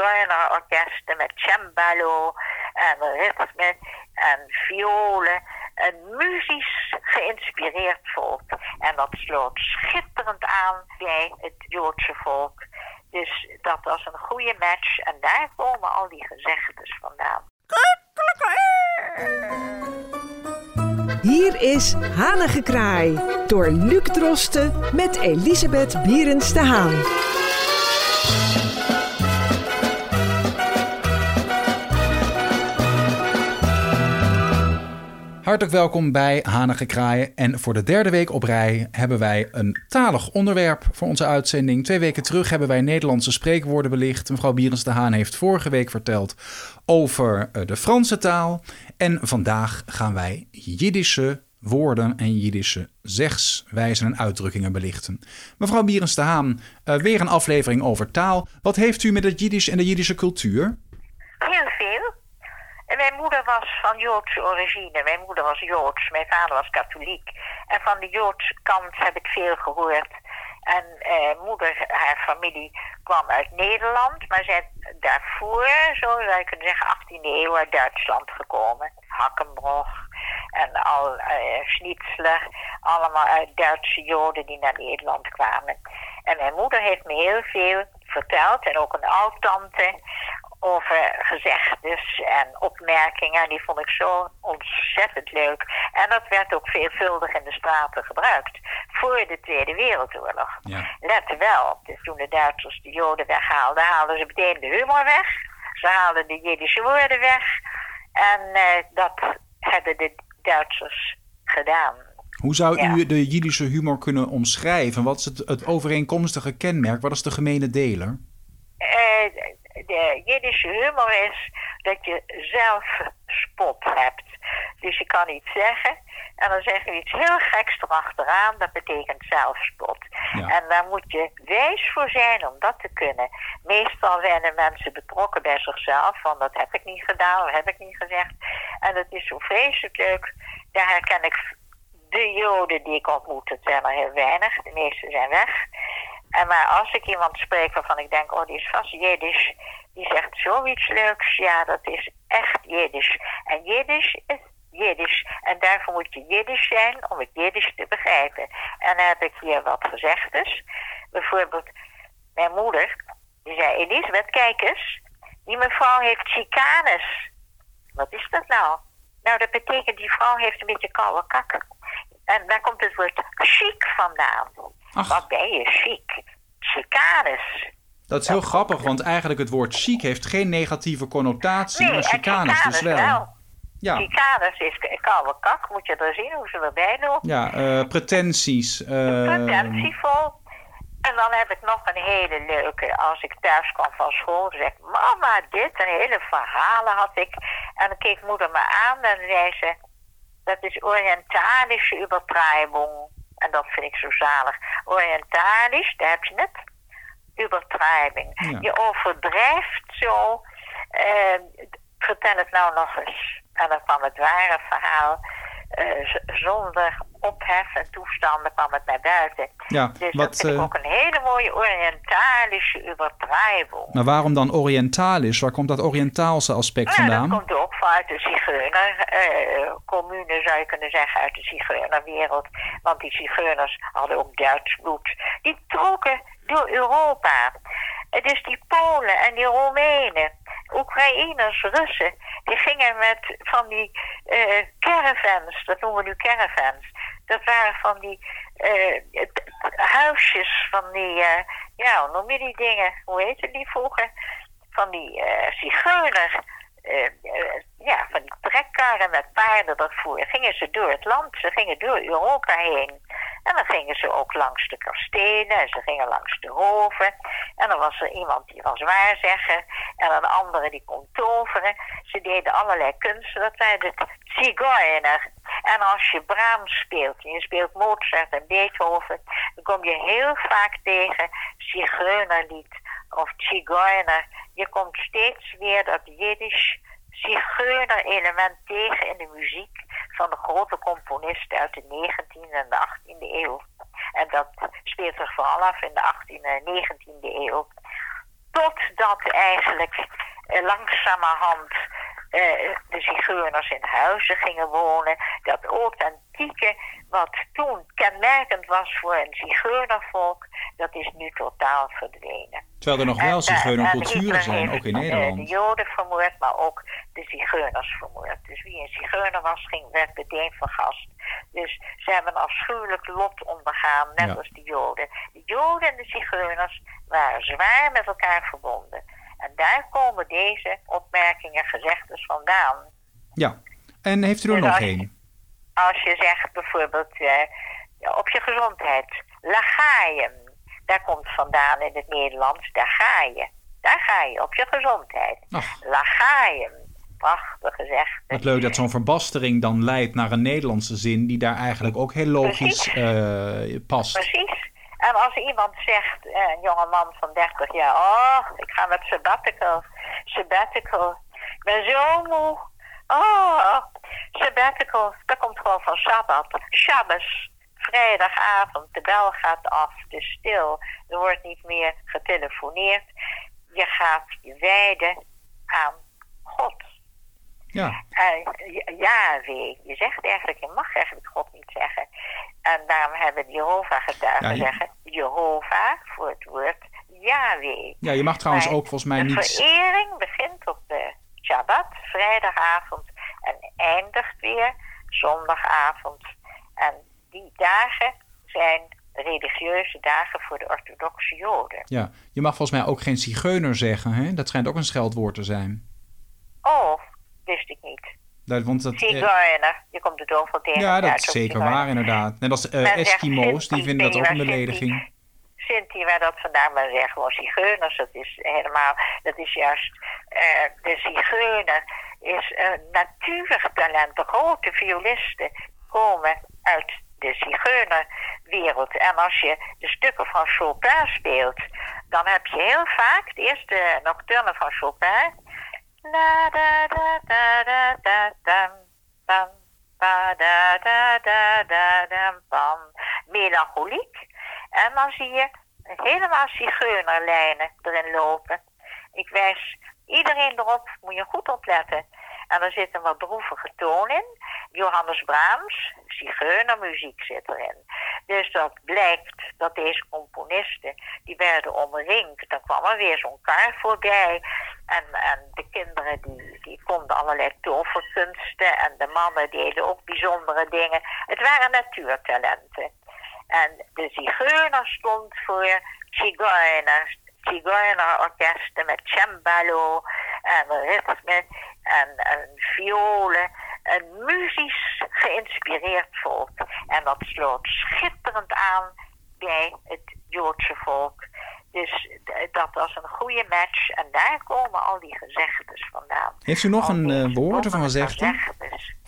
zigeunerorkesten met cembalo en ritme en violen. Een muzisch geïnspireerd volk. En dat sloot schitterend aan bij het Joodse volk. Dus dat was een goede match en daar komen al die gezegdes vandaan. Hier is Hanengekraai door Luc Drosten met Elisabeth Bierens de Haan. Hartelijk welkom bij Hanige Kraaien. En voor de derde week op rij hebben wij een talig onderwerp voor onze uitzending. Twee weken terug hebben wij Nederlandse spreekwoorden belicht. Mevrouw Bierens de Haan heeft vorige week verteld over eh, de Franse taal. En vandaag gaan wij Jiddische woorden en Jiddische zegswijzen en uitdrukkingen belichten. Mevrouw Bierens de Haan, uh, weer een aflevering over taal. Wat heeft u met het Jiddisch en de Jiddische cultuur? En mijn moeder was van Joodse origine. Mijn moeder was Joods, mijn vader was katholiek. En van de Joodse kant heb ik veel gehoord. En eh, moeder, haar familie kwam uit Nederland, maar zij daarvoor, zo zou je kunnen zeggen, 18e eeuw uit Duitsland gekomen. Hakkenbroch en al eh, Schnitzler, allemaal uit Duitse Joden die naar Nederland kwamen. En mijn moeder heeft me heel veel verteld, en ook een oud-tante, over gezegdes en opmerkingen. Die vond ik zo ontzettend leuk. En dat werd ook veelvuldig in de straten gebruikt. Voor de Tweede Wereldoorlog. Ja. Let wel, dus toen de Duitsers de Joden weghaalden, haalden ze meteen de humor weg. Ze haalden de Jiddische woorden weg. En uh, dat hebben de Duitsers gedaan. Hoe zou u de Jiddische humor kunnen omschrijven? Wat is het, het overeenkomstige kenmerk? Wat is de gemene deler? Uh, de Jiddische humor is dat je zelf spot hebt. Dus je kan iets zeggen en dan zeg je iets heel geks erachteraan. Dat betekent zelfspot. En daar moet je wijs voor zijn om dat te kunnen. Meestal zijn de mensen betrokken bij zichzelf. Van dat heb ik niet gedaan, dat heb ik niet gezegd. En dat is zo vreselijk leuk. Daar herken ik de joden die ik ontmoet. Het zijn er heel weinig. De meeste zijn weg. En maar als ik iemand spreek waarvan ik denk, oh die is vast Jiddisch, die zegt zoiets leuks, ja dat is echt Jiddisch. En Jiddisch is Jiddisch. En daarvoor moet je Jiddisch zijn om het Jiddisch te begrijpen. En dan heb ik hier wat gezegdes. Bijvoorbeeld, mijn moeder, die zei, Elisabeth, kijk eens, die mevrouw heeft chicanes. Wat is dat nou? Nou, dat betekent die vrouw heeft een beetje koude kak. En daar komt het woord chic vandaan. Ach. Wat ben je chic? Chicanes. Dat is heel grappig, want eigenlijk het woord chic heeft geen negatieve connotatie, nee, maar chicanes dus wel. wel. Ja. Chicanes is koude kak, moet je er zien hoe ze erbij doen. Ja, uh, pretenties. Uh... Pretentievol. En dan heb ik nog een hele leuke. Als ik thuis kwam van school, zeg ik: Mama, dit, een hele verhalen had ik. En dan keek moeder me aan en zei ze: Dat is Orientalische übertreibung. En dat vind ik zo zalig. Orientalisch, daar heb je het. Übertreibing. Je overdrijft zo. Uh, vertel het nou nog eens. En dan kwam het ware verhaal. Uh, zonder ophef en toestanden kwam het naar buiten. Ja, dus wat, dat vind ik uh, ook een hele mooie Orientalische übertreibung. Maar waarom dan Orientalisch? Waar komt dat Oriëntaalse aspect nou, vandaan? Dat komt ook vanuit de Zigeuner-commune, zou je kunnen zeggen, uit de Zigeunerwereld. Want die Zigeuners hadden ook Duits bloed. Die trokken door Europa. Dus die Polen en die Roemenen, Oekraïners, Russen, die gingen met van die uh, caravans, dat noemen we nu caravans. Dat waren van die uh, huisjes, van die, uh, ja, noem je die dingen? Hoe heette die vroeger? Van die zigeuner ja, van die trekkarren met paarden ervoor. Gingen ze door het land, ze gingen door Europa heen. En dan gingen ze ook langs de kastelen en ze gingen langs de hoven. En dan was er iemand die was waarzegger en een andere die kon toveren. Ze deden allerlei kunsten, dat waren de zigeuner. En als je Brahms speelt en je speelt Mozart en Beethoven, dan kom je heel vaak tegen zigeunerlied of zigeuner. Je komt steeds weer dat Jiddisch zigeuner-element tegen in de muziek van de grote componisten uit de 19e en de 18e eeuw. En dat speelt zich vooral af in de 18e en 19e eeuw. Totdat eigenlijk uh, langzamerhand uh, de zigeuners in huizen gingen wonen. Dat authentieke, wat toen kenmerkend was voor een zigeunervolk, dat is nu totaal verdwenen. Terwijl er nog wel zigeunerculturen zijn, ook in Nederland. de Joden vermoord, maar ook de zigeuners vermoord. Dus wie een zigeuner was, ging, werd meteen vergast. Dus ze hebben een afschuwelijk lot ondergaan, net als de Joden. De Joden en de zigeuners waren zwaar met elkaar verbonden. En daar komen deze opmerkingen, gezegdes vandaan. Ja, en heeft u er dus nog één? Als je zegt bijvoorbeeld uh, op je gezondheid, lagaien, daar komt vandaan in het Nederlands, daar ga je. Daar ga je, op je gezondheid. Lagaien, prachtig gezegd. Wat leuk dat zo'n verbastering dan leidt naar een Nederlandse zin die daar eigenlijk ook heel logisch uh, past. Precies. En als iemand zegt, eh, een jonge man van 30 jaar, oh, ik ga met sabbatical, sabbatical, ik ben zo moe. Oh, sabbatical, dat komt gewoon van Sabbat. Shabbos, vrijdagavond, de bel gaat af, is stil, er wordt niet meer getelefoneerd. Je gaat je wijden aan God. Ja. Uh, ja, je zegt eigenlijk, je mag eigenlijk God niet zeggen. En daarom hebben Jehovah-getuigen ja, je... zeggen Jehovah voor het woord Yahweh. Ja, je mag trouwens ook volgens mij niet... De verering begint op de Shabbat, vrijdagavond, en eindigt weer zondagavond. En die dagen zijn religieuze dagen voor de orthodoxe Joden. Ja, je mag volgens mij ook geen zigeuner zeggen, hè? Dat schijnt ook een scheldwoord te zijn. Oh, wist ik niet. Dat, want dat, Zigeuner, je komt er over tegen. Ja, dat is zeker waar inderdaad. Net als uh, Eskimo's, die vinden dat ook een belediging. Sinti waar dat vandaan, maar zeggen gewoon zigeuners. Dat is helemaal, dat is juist, uh, de zigeuner is een natuurlijk talent. De grote violisten komen uit de zigeunerwereld. En als je de stukken van Chopin speelt, dan heb je heel vaak de eerste nocturne van Chopin da melancholiek. En dan zie je helemaal zigeunerlijnen erin lopen. Ik wijs iedereen erop, moet je goed opletten. En er zit een wat droevige toon in. Johannes Brahms, zigeunermuziek zit erin. Dus dat blijkt dat deze componisten, die werden omringd. Dan kwam er weer zo'n kar voorbij. En, en de kinderen die, die konden allerlei toverkunsten. En de mannen deden ook bijzondere dingen. Het waren natuurtalenten. En de zigeuner stond voor zigeuners. Zigeunerorkesten met cembalo en ritme en, en violen. Een muzisch geïnspireerd volk. En dat sloot schitterend aan bij het Joodse volk. Dus dat was een goede match. En daar komen al die gezegdes vandaan. Heeft u nog een uh, woord of een gezegde?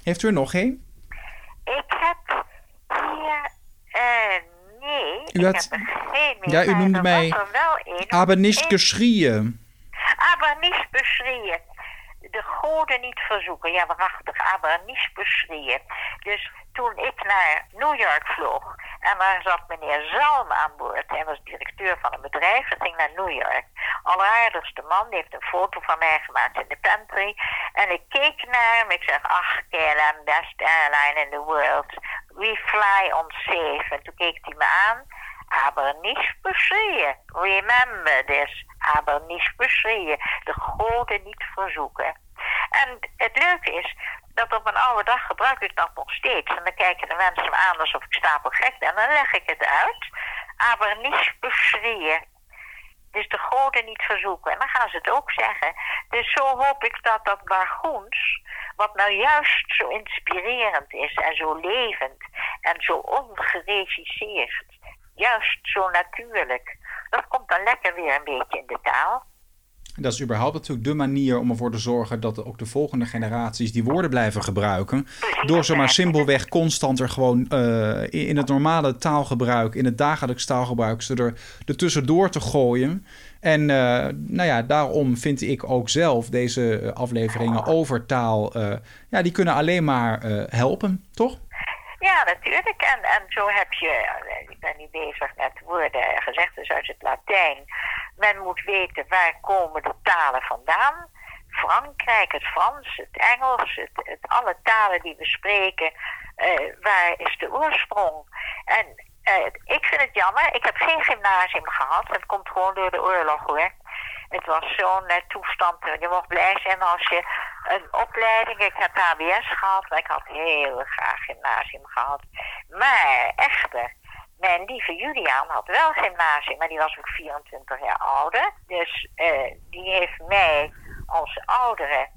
Heeft u er nog een? Ik heb hier... Uh, nee, u had, ik heb er geen meer. Ja, u noemde mij... Aber nicht geschrien. Aber nicht beschrien goden niet verzoeken. Ja, waarachtig, aber niet beschreeuwen. Dus toen ik naar New York vloog en daar zat meneer Zalm aan boord. Hij was directeur van een bedrijf en ging naar New York. Alleraardigste man, die heeft een foto van mij gemaakt in de pantry. En ik keek naar hem. Ik zeg, ach KLM, best airline in the world. We fly on safe. En toen keek hij me aan. Aber niet beschreeuwen. Remember this. Aber niet beschreeuwen. De goden niet verzoeken. En het leuke is dat op een oude dag gebruik ik dat nog steeds. En dan kijken de mensen me aan alsof ik stapel gek ben. En dan leg ik het uit. Aber niet beschreeuwen. Dus de goden niet verzoeken. En dan gaan ze het ook zeggen. Dus zo hoop ik dat dat bargoens, wat nou juist zo inspirerend is en zo levend en zo ongeregisseerd, juist zo natuurlijk, dat komt dan lekker weer een beetje in de taal. Dat is überhaupt natuurlijk de manier om ervoor te zorgen dat ook de volgende generaties die woorden blijven gebruiken. Door ze maar simpelweg constant er gewoon uh, in het normale taalgebruik, in het dagelijks taalgebruik, ze er, er tussendoor te gooien. En uh, nou ja, daarom vind ik ook zelf deze afleveringen over taal, uh, ja, die kunnen alleen maar helpen, toch? Ja, natuurlijk. En, en zo heb je, ik ben niet bezig met woorden gezegd, dus uit het Latijn Men moet weten waar komen de talen vandaan. Frankrijk, het Frans, het Engels, het, het alle talen die we spreken, uh, waar is de oorsprong? En uh, ik vind het jammer, ik heb geen gymnasium gehad. Het komt gewoon door de oorlog hoor. Het was zo'n uh, toestand. Je mocht blij zijn als je een opleiding. Ik heb HBS gehad, maar ik had heel graag gymnasium gehad. Maar echter, mijn lieve Julian had wel gymnasium, maar die was ook 24 jaar ouder. Dus uh, die heeft mij als oudere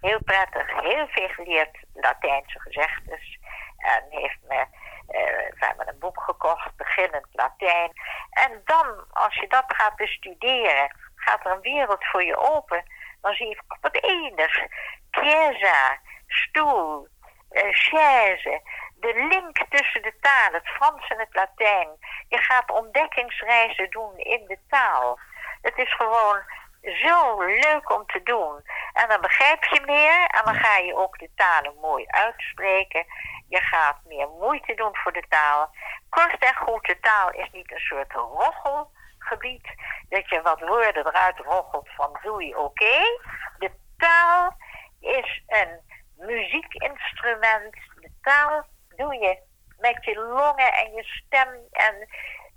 heel prettig heel veel geleerd Latijnse gezegdes. En heeft me, uh, we een boek gekocht, beginnend Latijn. En dan, als je dat gaat bestuderen, gaat er een wereld voor je open. Dan zie je wat enig. Chiesa, stoel, uh, chaise, de link tussen de talen, het Frans en het Latijn. Je gaat ontdekkingsreizen doen in de taal. Het is gewoon zo leuk om te doen. En dan begrijp je meer en dan ga je ook de talen mooi uitspreken. Je gaat meer moeite doen voor de taal. Kort en goed, de taal is niet een soort rochelgebied. Dat je wat woorden eruit rochelt van doe je oké. De taal is een muziekinstrument. De taal doe je met je longen en je stem en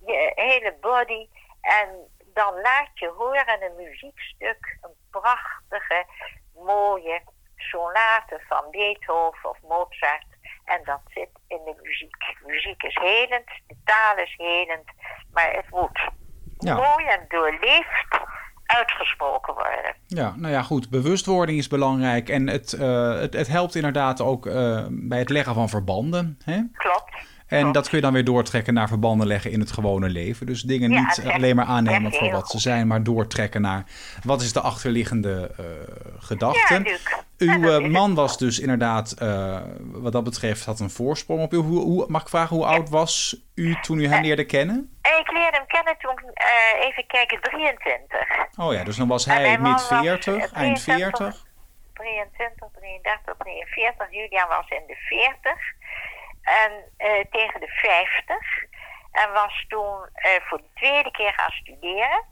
je hele body. En dan laat je horen een muziekstuk, een prachtige, mooie sonate van Beethoven of Mozart. En dat zit in de muziek. Muziek is helend, de taal is helend, maar het moet ja. mooi en doorleefd uitgesproken worden. Ja, nou ja, goed. Bewustwording is belangrijk en het, uh, het, het, helpt inderdaad ook uh, bij het leggen van verbanden. Hè? Klopt. En dat kun je dan weer doortrekken naar verbanden leggen in het gewone leven. Dus dingen niet alleen maar aannemen voor wat ze zijn, maar doortrekken naar wat is de achterliggende uh, gedachte. Ja, Uw uh, man was dus inderdaad, uh, wat dat betreft, had een voorsprong op u. Hoe, hoe, mag ik vragen, hoe oud was u toen u hem leerde kennen? Ik leerde hem kennen toen, even kijken, 23. Oh ja, dus dan was hij mid 40, eind 40. 23, 33, 43. Julian was in de 40. En uh, tegen de 50. En was toen uh, voor de tweede keer gaan studeren.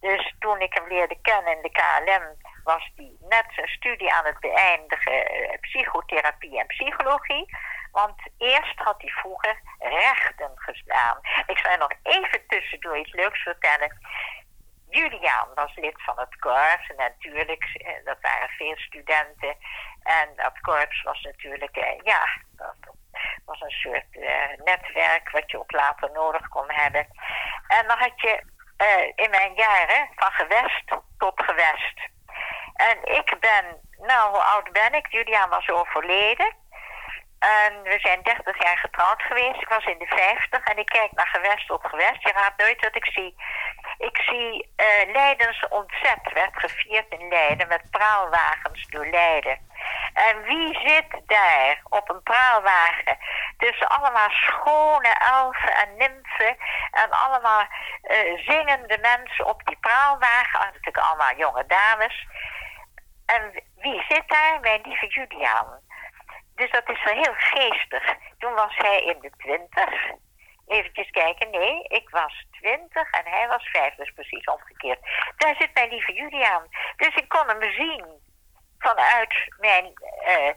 Dus toen ik hem leerde kennen in de KLM, was hij net zijn studie aan het beëindigen, uh, psychotherapie en psychologie. Want eerst had hij vroeger rechten gestaan. Ik zal nog even tussendoor iets leuks vertellen. Julian was lid van het korps. En natuurlijk, dat waren veel studenten. En dat korps was natuurlijk, ja, een soort uh, netwerk wat je ook later nodig kon hebben. En dan had je uh, in mijn jaren van gewest tot gewest. En ik ben, nou hoe oud ben ik? Julian was overleden. En we zijn 30 jaar getrouwd geweest. Ik was in de 50 en ik kijk naar gewest tot gewest. Je raadt nooit wat ik zie. Ik zie uh, Leidens ontzet werd gevierd in Leiden met praalwagens door Leiden. En wie zit daar op een praalwagen tussen allemaal schone elfen en nymfen en allemaal uh, zingende mensen op die praalwagen, natuurlijk allemaal jonge dames. En wie zit daar? Mijn lieve Julian. Dus dat is wel heel geestig. Toen was hij in de twintig. Even kijken, nee, ik was twintig en hij was vijf, dus precies omgekeerd. Daar zit mijn lieve Julian. Dus ik kon hem zien vanuit mijn uh,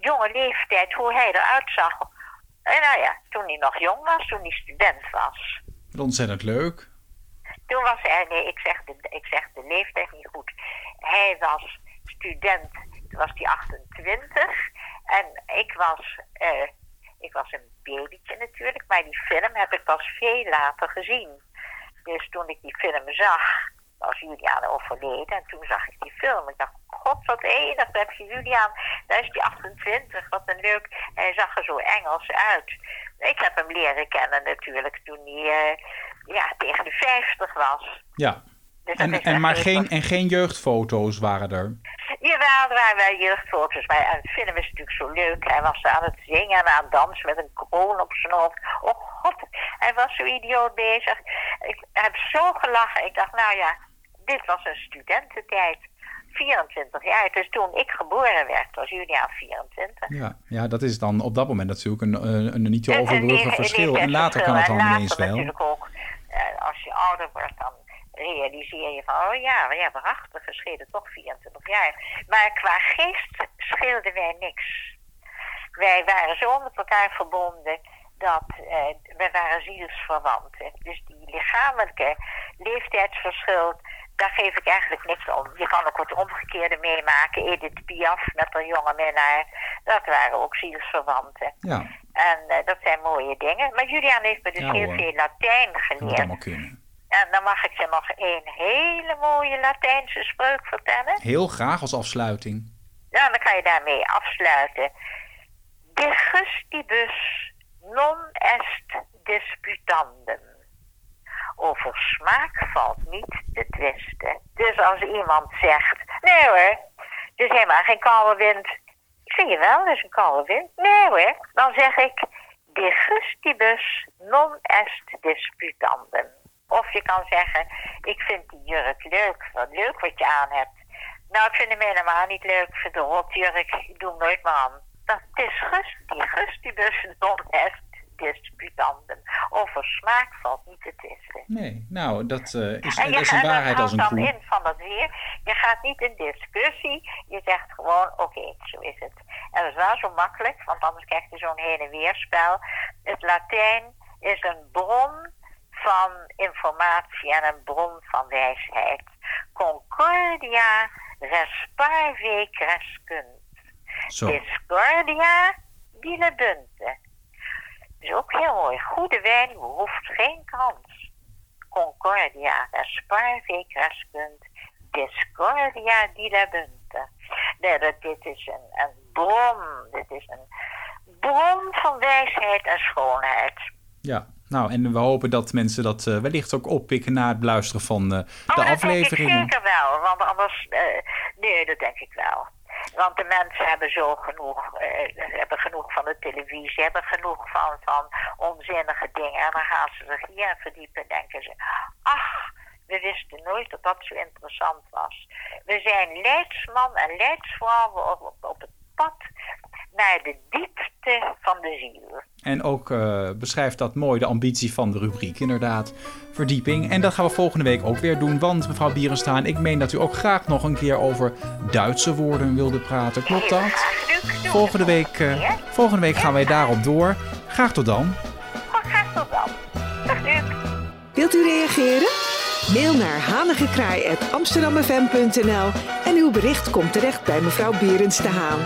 jonge leeftijd, hoe hij eruit zag. En nou ja, toen hij nog jong was, toen hij student was. Ontzettend leuk. Toen was hij, nee, ik zeg de, ik zeg de leeftijd niet goed. Hij was student, toen was hij 28. En ik was, uh, ik was een babytje natuurlijk, maar die film heb ik pas veel later gezien. Dus toen ik die film zag, was Julian overleden. En toen zag ik die film. Ik dacht, god wat enig, daar heb je Julian. Daar is die 28, wat een leuk. Hij zag er zo Engels uit. Ik heb hem leren kennen natuurlijk toen hij uh, ja, tegen de 50 was. Ja. Dus en, en, maar geen, en geen jeugdfoto's waren er? Jawel, er waren wel jeugdfoto's. Maar aan het film is natuurlijk zo leuk. Hij was aan het zingen en aan het dansen met een kroon op zijn hoofd. Oh god, hij was zo idioot bezig. Ik heb zo gelachen. Ik dacht, nou ja, dit was een studententijd. 24 jaar. Dus toen ik geboren werd, was Julia 24. Ja, ja, dat is dan op dat moment natuurlijk een, een, een niet te overbruggen verschil. En later kan het dan ineens wel. natuurlijk ook, uh, als je ouder wordt, dan realiseer je van, oh ja, ja, waarachtig, we schelen toch 24 jaar. Maar qua geest scheelden wij niks. Wij waren zo met elkaar verbonden dat uh, we waren zielsverwanten. Dus die lichamelijke leeftijdsverschil, daar geef ik eigenlijk niks om. Je kan ook het omgekeerde meemaken. Edith Piaf met haar jonge minnaar, dat waren ook zielsverwanten. Ja. En uh, dat zijn mooie dingen. Maar Julian heeft me dus Ja, heel hoor. veel Latijn geleerd. En dan mag ik je nog één hele mooie Latijnse spreuk vertellen. Heel graag als afsluiting. Ja, dan kan je daarmee afsluiten. De gustibus non est disputandum. Over smaak valt niet te twisten. Dus als iemand zegt, nee hoor, het is helemaal geen koude wind. Ik vind je wel, het is een koude wind. Nee hoor, dan zeg ik, de gustibus non est disputandum. Of je kan zeggen, ik vind die jurk leuk, wat leuk wat je aan hebt. Nou, ik vind hem helemaal niet leuk. Ik vind de rotjurk, ik doe hem nooit meer aan. Dat is gust, die non est disputandum. Over smaak valt niet te twisten. Nee, nou, dat eh, is, En dat is een en dat waarheid als een houdt dan koe. in van het weer. Je gaat niet in discussie. Je zegt gewoon, oké, zo is het. En dat is wel zo makkelijk, want anders krijg je zo'n heen en weer spel. Het Latijn is een bron van informatie en een bron van wijsheid. Concordia res parve crescunt. Discordia dilebunte. Dat is ook heel mooi. Goede wijn behoeft geen krans. Concordia res parve crescunt. Discordia dilebunte. Nee, dat, dit is een, een bron. Dit is een bron van wijsheid en schoonheid. Ja, nou, en we hopen dat mensen dat eh, wellicht ook oppikken na het beluisteren van eh, de Oh, dat afleveringen. denk ik zeker wel, want anders... eh, nee, dat denk ik wel. Want de mensen hebben zo genoeg, eh, hebben genoeg van de televisie, hebben genoeg van, van onzinnige dingen. En dan gaan ze zich hierin verdiepen en denken ze... Ach, we wisten nooit dat dat zo interessant was. We zijn leidsman en leidsvrouw op, op, op het pad naar de diepte van de ziel. En ook eh, beschrijft dat mooi de ambitie van de rubriek, inderdaad. Verdieping. En dat gaan we volgende week ook weer doen. Want mevrouw Bierenstaan, ik meen dat u ook graag nog een keer over Duitse woorden wilde praten. Klopt dat? Volgende de week, volgende eh, volgende week gaan wij daarop door. Graag tot dan. Goed, graag tot dan. Dag Luc. Wilt u reageren? Mail naar hanigekraai.amsterdammefm.nl en uw bericht komt terecht bij mevrouw Berends de Haan.